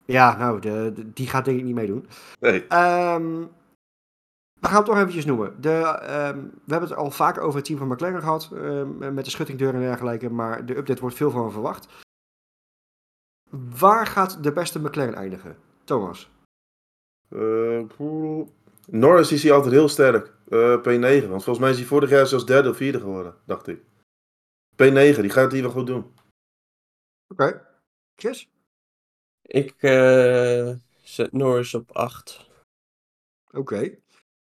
Ja, nou, de, de- die gaat denk ik niet meedoen. Nee. Ehm, we gaan het toch eventjes noemen. De, ehm, we hebben het al vaker over het team van McLaren gehad, ehm, met de schuttingdeur en dergelijke, maar de update wordt veel van verwacht. Waar gaat de beste McLaren eindigen? Thomas? Poeh. Norris is hij altijd heel sterk. Eh, P9. Want volgens mij is hij vorig jaar zelfs derde of vierde geworden, dacht ik. P9, die gaat het hier wel goed doen. Oké. Chris? Ik eh, zet Norris op 8. Oké.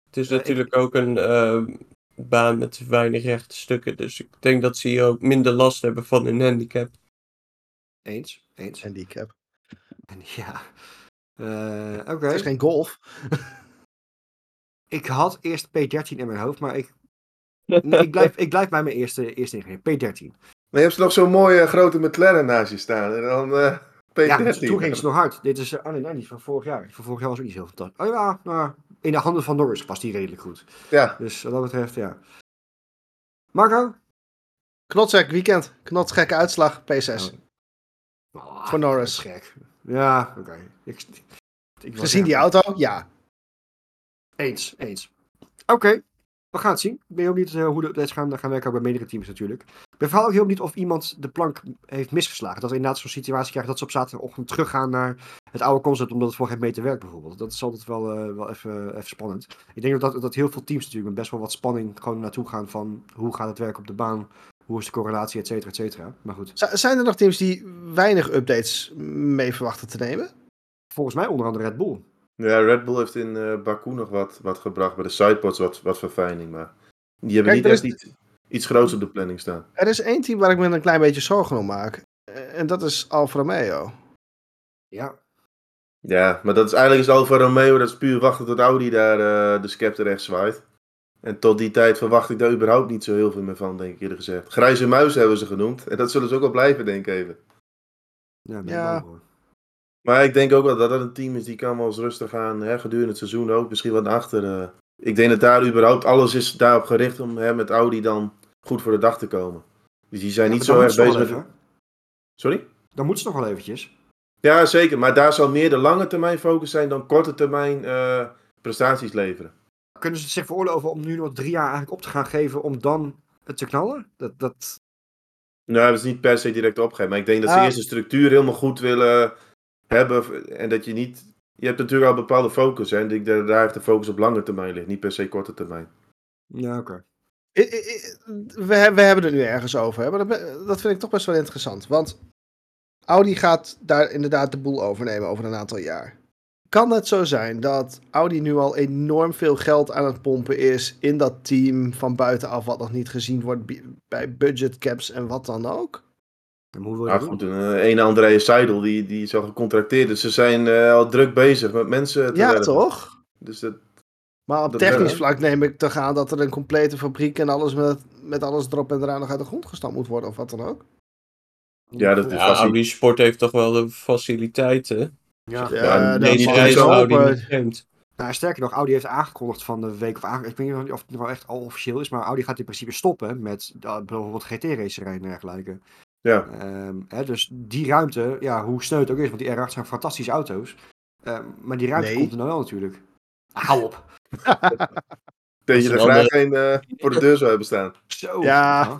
Het is Ja, ik- natuurlijk ook een eh, baan met weinig rechte stukken. Dus ik denk dat ze hier ook minder last hebben van hun handicap. Eens. Eens. Handicap. Ja. Eh, Oké. Het is geen golf. Ik had eerst P13 in mijn hoofd, maar ik, nee, ik, blijf, ik blijf bij mijn eerste, eerste ingenieur. P13. Maar je hebt nog zo'n mooie grote McLaren naast je staan. En dan eh P13. Ja, dus toen ging ze nog hard. Dit is, eh, oh nee, nee, die is van vorig jaar. Van vorig jaar was ook niet zo fantastisch. Oh ja, nou, in de handen van Norris past die redelijk goed. Ja, Dus wat dat betreft, ja. Marco? Knotsgek weekend. Knotsgekke uitslag. P6. Oh, Voor Norris. gek. Ja, oké. Ik, ik was- Gezien ja. die auto? Ja. Eens, eens. Oké, we gaan het zien. Ik ben heel benieuwd eh, hoe de updates gaan, gaan werken ook bij meerdere teams natuurlijk. Ik ben vooral ook heel benieuwd of iemand de plank heeft misgeslagen. Dat we inderdaad zo'n situatie krijgen dat ze op zaterdagochtend teruggaan naar het oude concept omdat het voor geen meter werkt bijvoorbeeld. Dat is altijd wel, eh, wel even, even spannend. Ik denk dat, dat heel veel teams natuurlijk met best wel wat spanning gewoon naartoe gaan van hoe gaat het werken op de baan, hoe is de correlatie, et cetera, et cetera. Maar goed, Zijn er nog teams die weinig updates mee verwachten te nemen? volgens mij onder andere Red Bull. Ja Red Bull heeft in eh Baku nog wat, wat gebracht. Bij de sidepods wat, wat verfijning. Maar die hebben Kijk, niet echt iets, iets groots op de planning staan. Er is één team waar ik me een klein beetje zorgen om maak. Eh, En dat is Alfa Romeo. Ja, Ja, maar dat is eigenlijk is Alfa Romeo. Dat is puur wachten tot Audi daar eh, de scepter recht zwaait. En tot die tijd verwacht ik daar überhaupt niet zo heel veel meer van, denk ik eerlijk gezegd. Grijze muis hebben ze genoemd. En dat zullen ze ook wel blijven, denk ik even. ja, ben ik Ja. bang voor. Maar ik denk ook wel dat dat een team is die kan wel eens rustig aan, hè, gedurende het seizoen ook. Misschien wat achter. eh. Ik denk dat daar überhaupt alles is daarop gericht om hè, met Audi dan goed voor de dag te komen. Dus die zijn Ja, niet zo erg bezig met... Sorry? Dan moet ze nog wel eventjes. Ja, zeker. Maar daar zal meer de lange termijn focus zijn dan korte termijn eh, prestaties leveren. Kunnen ze het zich veroorloven om nu nog drie jaar eigenlijk op te gaan geven om dan het te knallen? Dat, dat... Nou, dat is niet per se direct opgeven. Maar ik denk dat ze Ah. eerst de structuur helemaal goed willen hebben. En dat je niet... Je hebt natuurlijk al een bepaalde focus. Hè? En ik daar heeft de focus op lange termijn ligt. Niet per se korte termijn. Ja, oké. We, we hebben het nu ergens over. Hè? Maar dat, vind ik toch best wel interessant. Want Audi gaat daar inderdaad de boel overnemen over een aantal jaar. Kan het zo zijn dat Audi nu al enorm veel geld aan het pompen is in dat team van buitenaf, wat nog niet gezien wordt bi- bij budget caps en wat dan ook? En hoe wil je Maar goed, doen? een eh, André Seidel, die, die is al gecontracteerd. Dus ze zijn eh, al druk bezig met mensen te Ja, toch? Dus dat, Maar op Dat technisch wel, vlak neem ik toch aan dat er een complete fabriek en alles met, met alles erop en eraan nog uit de grond gestampt moet worden of wat dan ook. ja, dat is Ja, Audi Sport heeft toch wel de faciliteiten. Ja. Ja, Deze zo op, Audi eh, niet. Nou, sterker nog, Audi heeft aangekondigd van de week, of aange- ik weet niet of het nou echt al officieel is, maar Audi gaat in principe stoppen met uh, bijvoorbeeld GT-racerij en dergelijke. Ja. Ehm, hè, dus die ruimte, ja, hoe sneu het ook is, want die R8 zijn fantastische auto's. Ehm, maar die ruimte Nee. komt er nou wel natuurlijk. Hou op. Dat je er graag geen eh, voor de deur zou hebben staan. Zo. Ja.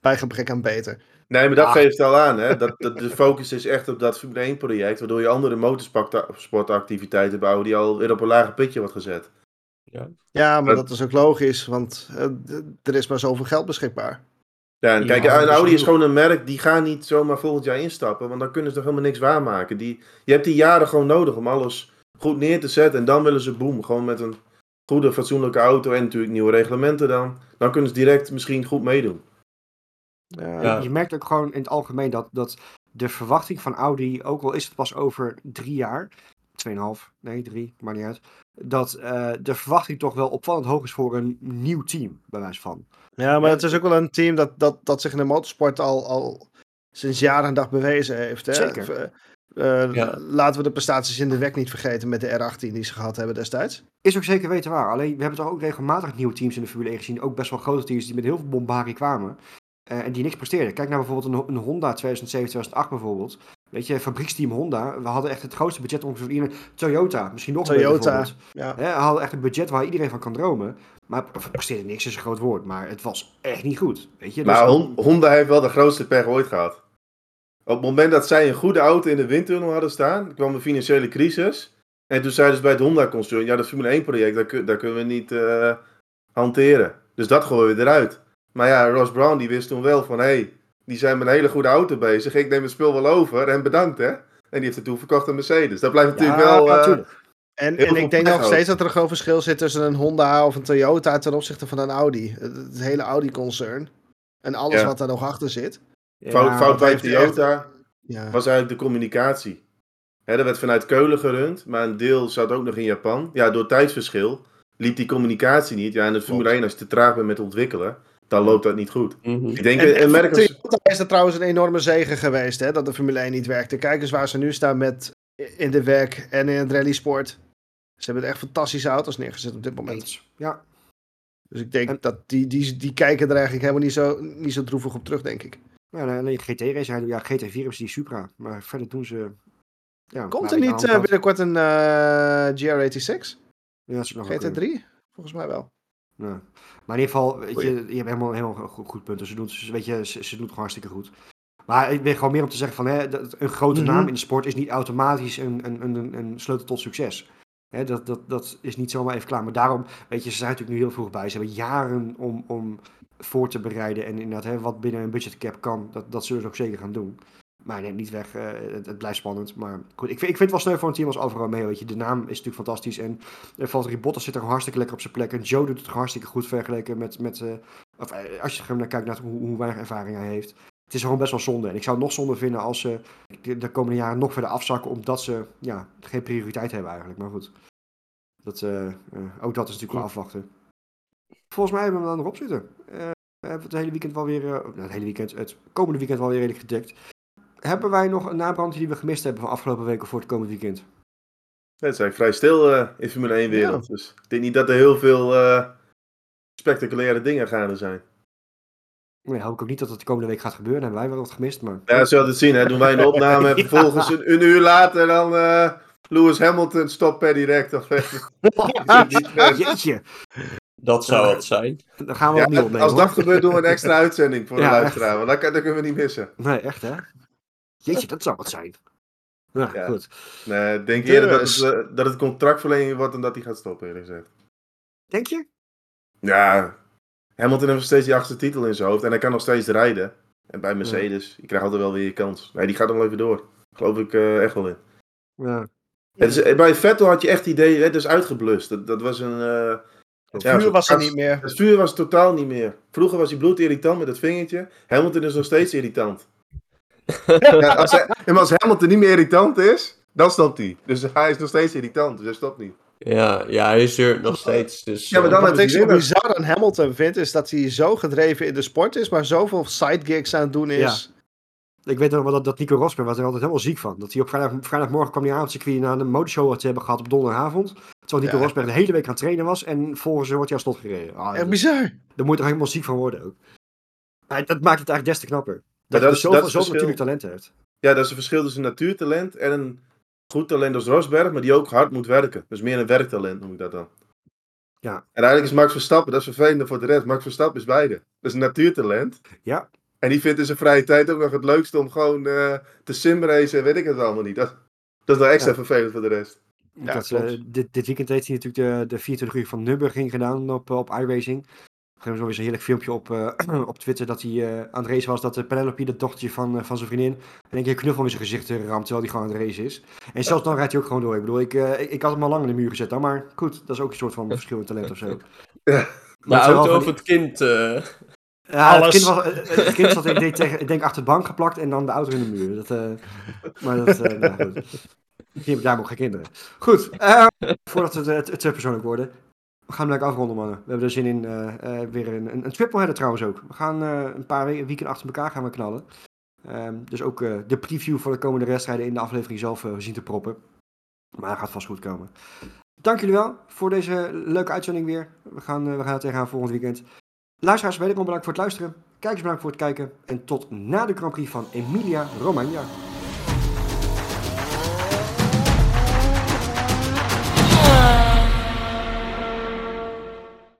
Bij gebrek aan beter. Nee, maar dat Ah. geeft al aan. Hè? Dat, dat de focus is echt op dat Formule 1 project. Waardoor je andere motorsportactiviteiten bij Audi al weer op een lager pitje wordt gezet. Ja, maar Dat- dat is ook logisch, want eh, er is maar zoveel geld beschikbaar. Ja, en kijk, en is Audi is gewoon een merk, die gaan niet zomaar volgend jaar instappen, want dan kunnen ze toch helemaal niks waarmaken. Die, je hebt die jaren gewoon nodig om alles goed neer te zetten en dan willen ze boom, gewoon met een goede, fatsoenlijke auto en natuurlijk nieuwe reglementen dan. Dan kunnen ze direct misschien goed meedoen. Ja. Ja. Je merkt ook gewoon in het algemeen dat, dat de verwachting van Audi, ook al is het pas over drie jaar, 2,5, nee, drie, maar niet uit, dat eh, de verwachting toch wel opvallend hoog is voor een nieuw team, bij wijze van. Ja, maar het is ook wel een team dat, dat, dat zich in de motorsport al, al sinds jaar en dag bewezen heeft. Hè? Zeker. Eh, Ja. Laten we de prestaties in de WEC niet vergeten met de R18 die ze gehad hebben destijds. Is ook zeker weten waar. Alleen, we hebben toch ook regelmatig nieuwe teams in de Formule 1 gezien. Ook best wel grote teams die met heel veel bombarie kwamen. eh, en die niks presteerden. Kijk naar bijvoorbeeld een, een Honda 2007, 2008 bijvoorbeeld. Weet je, fabrieksteam Honda. We hadden echt het grootste budget ongeveer. Toyota, misschien nog Toyota. Ja. Hè, hadden echt een budget waar iedereen van kan dromen. Maar presteerde niks is een groot woord. Maar het was echt niet goed. Weet je? Dus- Maar Hon- Honda heeft wel de grootste pech ooit gehad. Op het moment dat zij een goede auto in de windtunnel hadden staan, kwam een financiële crisis. En toen zeiden ze bij het Honda-concern, ja, dat Formule 1-project, dat, kun- dat kunnen we niet eh, hanteren. Dus dat gooien we eruit. Maar ja, Ross Brown die wist toen wel van, hé, hey, die zijn met een hele goede auto bezig. Ik neem het spul wel over en bedankt, hè. En die heeft het toen verkocht aan Mercedes. Dat blijft natuurlijk ja, wel... eh, natuurlijk. En, en ik denk nog ook. steeds dat er een groot verschil zit tussen een Honda of een Toyota ten opzichte van een Audi. Het, het hele Audi-concern. En alles Ja. wat daar nog achter zit. fout Ja, fout bij echt- Toyota. Ja. was eigenlijk de communicatie. Hè, dat werd vanuit Keulen gerund, maar een deel zat ook nog in Japan. Ja, door tijdsverschil liep die communicatie niet. Ja, en het Formule 1, als je te traag bent met ontwikkelen, dan loopt dat niet goed. Mhm. Ik denk, En, voor merk als... Toyota is dat trouwens een enorme zegen geweest, hè, dat de Formule 1 niet werkte. Kijk eens waar ze nu staan met in de WEC en in het rallysport. Ze hebben echt fantastische auto's neergezet op dit moment. Eens. Ja, Dus ik denk En- dat die, die, die kijken er eigenlijk helemaal niet zo, niet zo droevig op terug, denk ik. Ja, alleen GT-race, ja, GT4 hebben ze die Supra. Maar verder doen ze... Ja, Komt er niet kant- binnenkort een eh, GR86? Ja, dat is nog wel kunnen. GT3? Volgens mij wel. Ja. Maar in ieder geval, weet je, je hebt helemaal, helemaal een goed, goed punt. Dus ze doen, ze- weet je, ze, ze doen het gewoon hartstikke goed. Maar ik ben gewoon meer om te zeggen van, hè, dat een grote Mhm. naam in de sport is niet automatisch een, een, een, een sleutel tot succes. Dat, dat, dat is niet zomaar even klaar. Maar daarom, weet je, ze zijn natuurlijk nu heel vroeg bij. Ze hebben jaren om, om voor te bereiden. En inderdaad, wat binnen een budgetcap kan, dat, dat zullen ze ook zeker gaan doen. Maar neemt niet weg, eh, het, blijft spannend. Maar goed, ik vind, ik het wel sneu voor een team als Alfa Romeo. Weet je, de naam is natuurlijk fantastisch. En uh, Valtteri Bottas zit er hartstikke lekker op zijn plek. En Joe doet het hartstikke goed vergeleken met... met eh, als je naar kijkt naar hoe, hoe weinig ervaring hij heeft. Het is gewoon best wel zonde. En ik zou het nog zonde vinden als ze de, de komende jaren nog verder afzakken... omdat ze ja, geen prioriteit hebben eigenlijk. Maar goed, dat, eh, ook dat is natuurlijk wel afwachten. Volgens mij hebben we hem dan erop zitten. Eh, we hebben het hele weekend wel weer... nou, het hele weekend, het komende weekend wel weer redelijk gedekt. Hebben wij nog een nabrandje die we gemist hebben van afgelopen weken voor het komende weekend? Het is eigenlijk vrij stil in Formule 1 wereld. Dus ik denk niet dat er heel veel spectaculaire dingen gaande zijn. Nee, hoop ik ook niet dat het de komende week gaat gebeuren. Dan hebben wij wel wat gemist, maar... Ja, zullen we het zien. Hè? Doen wij een opname en Ja. vervolgens een, een uur later dan eh, Lewis Hamilton stopt per direct. Of Jeetje, Dat zou het zijn. dan gaan we ja, opnieuw opnemen. als dat gebeurt doen we een extra uitzending voor de luisteraar. Want dat, kan- dat kunnen we niet missen. Nee, echt hè? Jeetje, dat zou wat zijn. Ja, Ja. goed. Nee, ik denk eerder dat Dus- het, eh, dat het contractverlenging wordt dan dat hij gaat stoppen, eerlijk gezegd. Denk je? Ja, Hamilton heeft nog steeds die achtste titel in zijn hoofd en hij kan nog steeds rijden. En bij Mercedes, je krijgt altijd wel weer je kans. Nee, die gaat nog wel even door. Geloof ik eh, echt wel in. Ja. Het is, eh, bij Vettel had je echt het idee, het is uitgeblust. Dat, dat was een... eh, Het ja, vuur was er niet meer. Het vuur was totaal niet meer. Vroeger was hij bloedirritant met het vingertje. Hamilton is nog steeds irritant. ja, als, hij- als Hamilton niet meer irritant is, dan stopt hij. Dus hij is nog steeds irritant, dus hij stopt niet. Ja, ja hij zeurt nog steeds. Dus, Ja, maar eh, dan Wat ik zo bizar aan Hamilton vind, is dat hij zo gedreven in de sport is, maar zoveel sidegigs aan het doen is. Ik weet nog wel dat, dat Nico Rosberg was er altijd helemaal ziek van. Dat hij op vrijdag, vrijdagmorgen kwam hij aan het circuit na een motorshow te hebben gehad op donderdagavond. Terwijl Nico Ja. Rosberg de hele week aan het trainen was en volgens wordt hij aan slot gereden. Ah, Echt bizar. Daar moet je toch helemaal ziek van worden ook. Ah, dat maakt het eigenlijk des te knapper. Dat, is- dus zoveel, is natuurlijk talent hebt. Ja, dat is een verschil tussen een natuurtalent en een goed talent als Rosberg, maar die ook hard moet werken. Dus meer een werktalent noem ik dat dan. Ja. En eigenlijk is Max Verstappen, dat is vervelend voor de rest. Max Verstappen is beide. Dat is een natuurtalent. Ja. En die vindt in zijn vrije tijd ook nog het leukste om gewoon eh, te simracen en weet ik het allemaal niet. Dat, dat is wel extra Ja. vervelend voor de rest. Ja, dat, eh, dit, dit weekend heeft hij natuurlijk de, de 24 uur van Nürburgring gedaan op, eh, op iRacing. Er was zo'n heerlijk filmpje op, eh, op Twitter dat hij eh, aan het racen was. Dat de Penelope, dat dochtertje van, eh, van zijn vriendin, in één keer een knuffel in zijn gezicht eh, ramt terwijl hij gewoon aan het racen is. En zelfs dan rijdt hij ook gewoon door. Ik bedoel, ik, eh, ik, ik had hem al lang in de muur gezet dan, maar goed, dat is ook een soort van verschil in talent of zo. Ja. de het auto of het kind. eh, Ja, het Alles. kind, was, eh, het kind zat ik denk, tegen, ik denk achter de bank geplakt en dan de auto in de muur. Dat, eh, maar dat, eh nou goed. Hier, ook geen kinderen. Goed, eh, voordat we het, het, het te persoonlijk worden. We gaan lekker afronden, mannen. We hebben er zin in. eh, eh, weer een, een, een trouwens ook. We gaan eh, een paar weken achter elkaar gaan we knallen. Ehm, dus ook de preview voor de komende wedstrijden in de aflevering zelf eh, zien te proppen. Maar dat gaat vast goed komen. Dank jullie wel voor deze leuke uitzending weer. We gaan, eh, we gaan er tegenaan volgend weekend. Luisteraars, wederom bedankt voor het luisteren. Kijkers bedankt voor het kijken. En tot na de Grand Prix van Emilia Romagna.